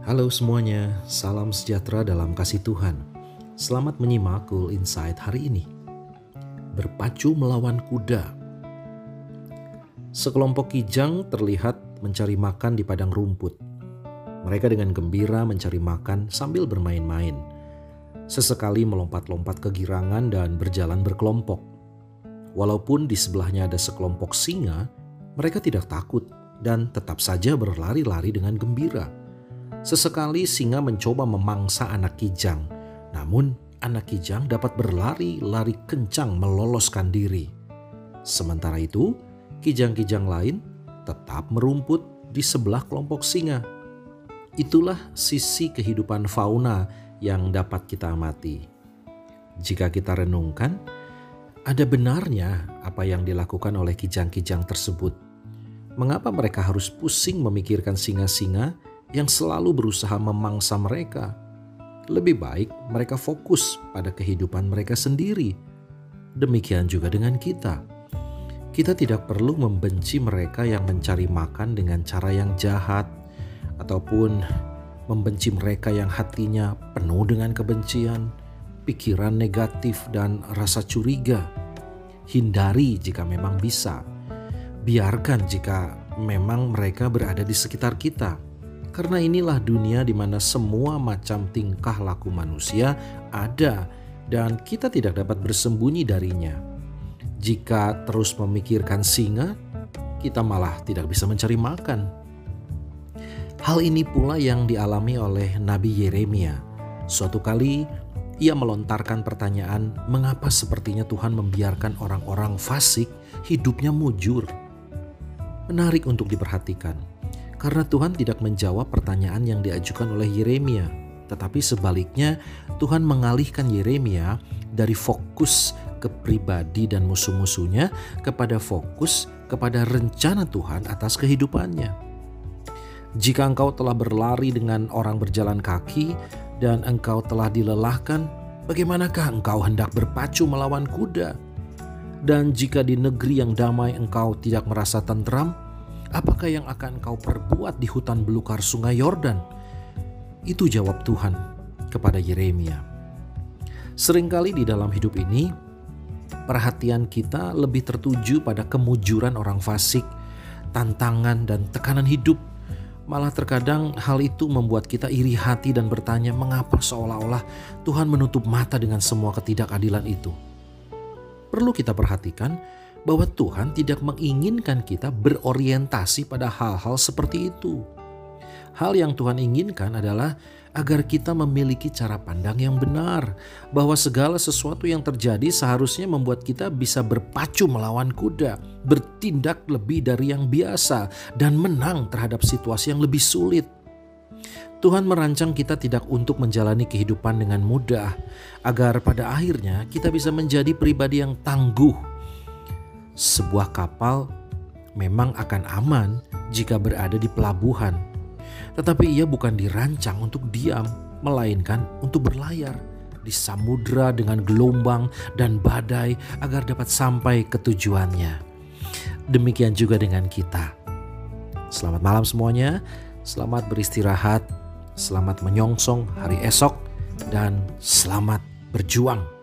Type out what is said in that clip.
Halo semuanya, salam sejahtera dalam kasih Tuhan. Selamat menyimak Cool Insight hari ini. Berpacu melawan kuda. Sekelompok kijang terlihat mencari makan di padang rumput. Mereka dengan gembira mencari makan sambil bermain-main. Sesekali melompat-lompat kegirangan dan berjalan berkelompok. Walaupun di sebelahnya ada sekelompok singa, mereka tidak takut dan tetap saja berlari-lari dengan gembira Sesekali singa mencoba memangsa anak kijang, namun anak kijang dapat berlari-lari kencang meloloskan diri. Sementara itu, kijang-kijang lain tetap merumput di sebelah kelompok singa. Itulah sisi kehidupan fauna yang dapat kita amati. Jika kita renungkan, ada benarnya apa yang dilakukan oleh kijang-kijang tersebut. Mengapa mereka harus pusing memikirkan singa-singa yang selalu berusaha memangsa mereka. Lebih baik mereka fokus pada kehidupan mereka sendiri. Demikian juga dengan kita. Kita tidak perlu membenci mereka yang mencari makan dengan cara yang jahat, ataupun membenci mereka yang hatinya penuh dengan kebencian, pikiran negatif, dan rasa curiga. Hindari jika memang bisa. Biarkan jika memang mereka berada di sekitar kita karena inilah dunia di mana semua macam tingkah laku manusia ada dan kita tidak dapat bersembunyi darinya. Jika terus memikirkan singa, kita malah tidak bisa mencari makan. Hal ini pula yang dialami oleh Nabi Yeremia. Suatu kali ia melontarkan pertanyaan, "Mengapa sepertinya Tuhan membiarkan orang-orang fasik hidupnya mujur?" Menarik untuk diperhatikan karena Tuhan tidak menjawab pertanyaan yang diajukan oleh Yeremia, tetapi sebaliknya Tuhan mengalihkan Yeremia dari fokus ke pribadi dan musuh-musuhnya kepada fokus kepada rencana Tuhan atas kehidupannya. Jika engkau telah berlari dengan orang berjalan kaki dan engkau telah dilelahkan, bagaimanakah engkau hendak berpacu melawan kuda? Dan jika di negeri yang damai engkau tidak merasa tentram, Apakah yang akan kau perbuat di hutan belukar sungai Yordan? Itu jawab Tuhan kepada Yeremia. Seringkali di dalam hidup ini, perhatian kita lebih tertuju pada kemujuran orang fasik, tantangan dan tekanan hidup. Malah terkadang hal itu membuat kita iri hati dan bertanya mengapa seolah-olah Tuhan menutup mata dengan semua ketidakadilan itu. Perlu kita perhatikan bahwa Tuhan tidak menginginkan kita berorientasi pada hal-hal seperti itu. Hal yang Tuhan inginkan adalah agar kita memiliki cara pandang yang benar, bahwa segala sesuatu yang terjadi seharusnya membuat kita bisa berpacu melawan kuda, bertindak lebih dari yang biasa, dan menang terhadap situasi yang lebih sulit. Tuhan merancang kita tidak untuk menjalani kehidupan dengan mudah, agar pada akhirnya kita bisa menjadi pribadi yang tangguh, sebuah kapal memang akan aman jika berada di pelabuhan, tetapi ia bukan dirancang untuk diam, melainkan untuk berlayar di samudra dengan gelombang dan badai agar dapat sampai ke tujuannya. Demikian juga dengan kita. Selamat malam semuanya, selamat beristirahat, selamat menyongsong hari esok, dan selamat berjuang.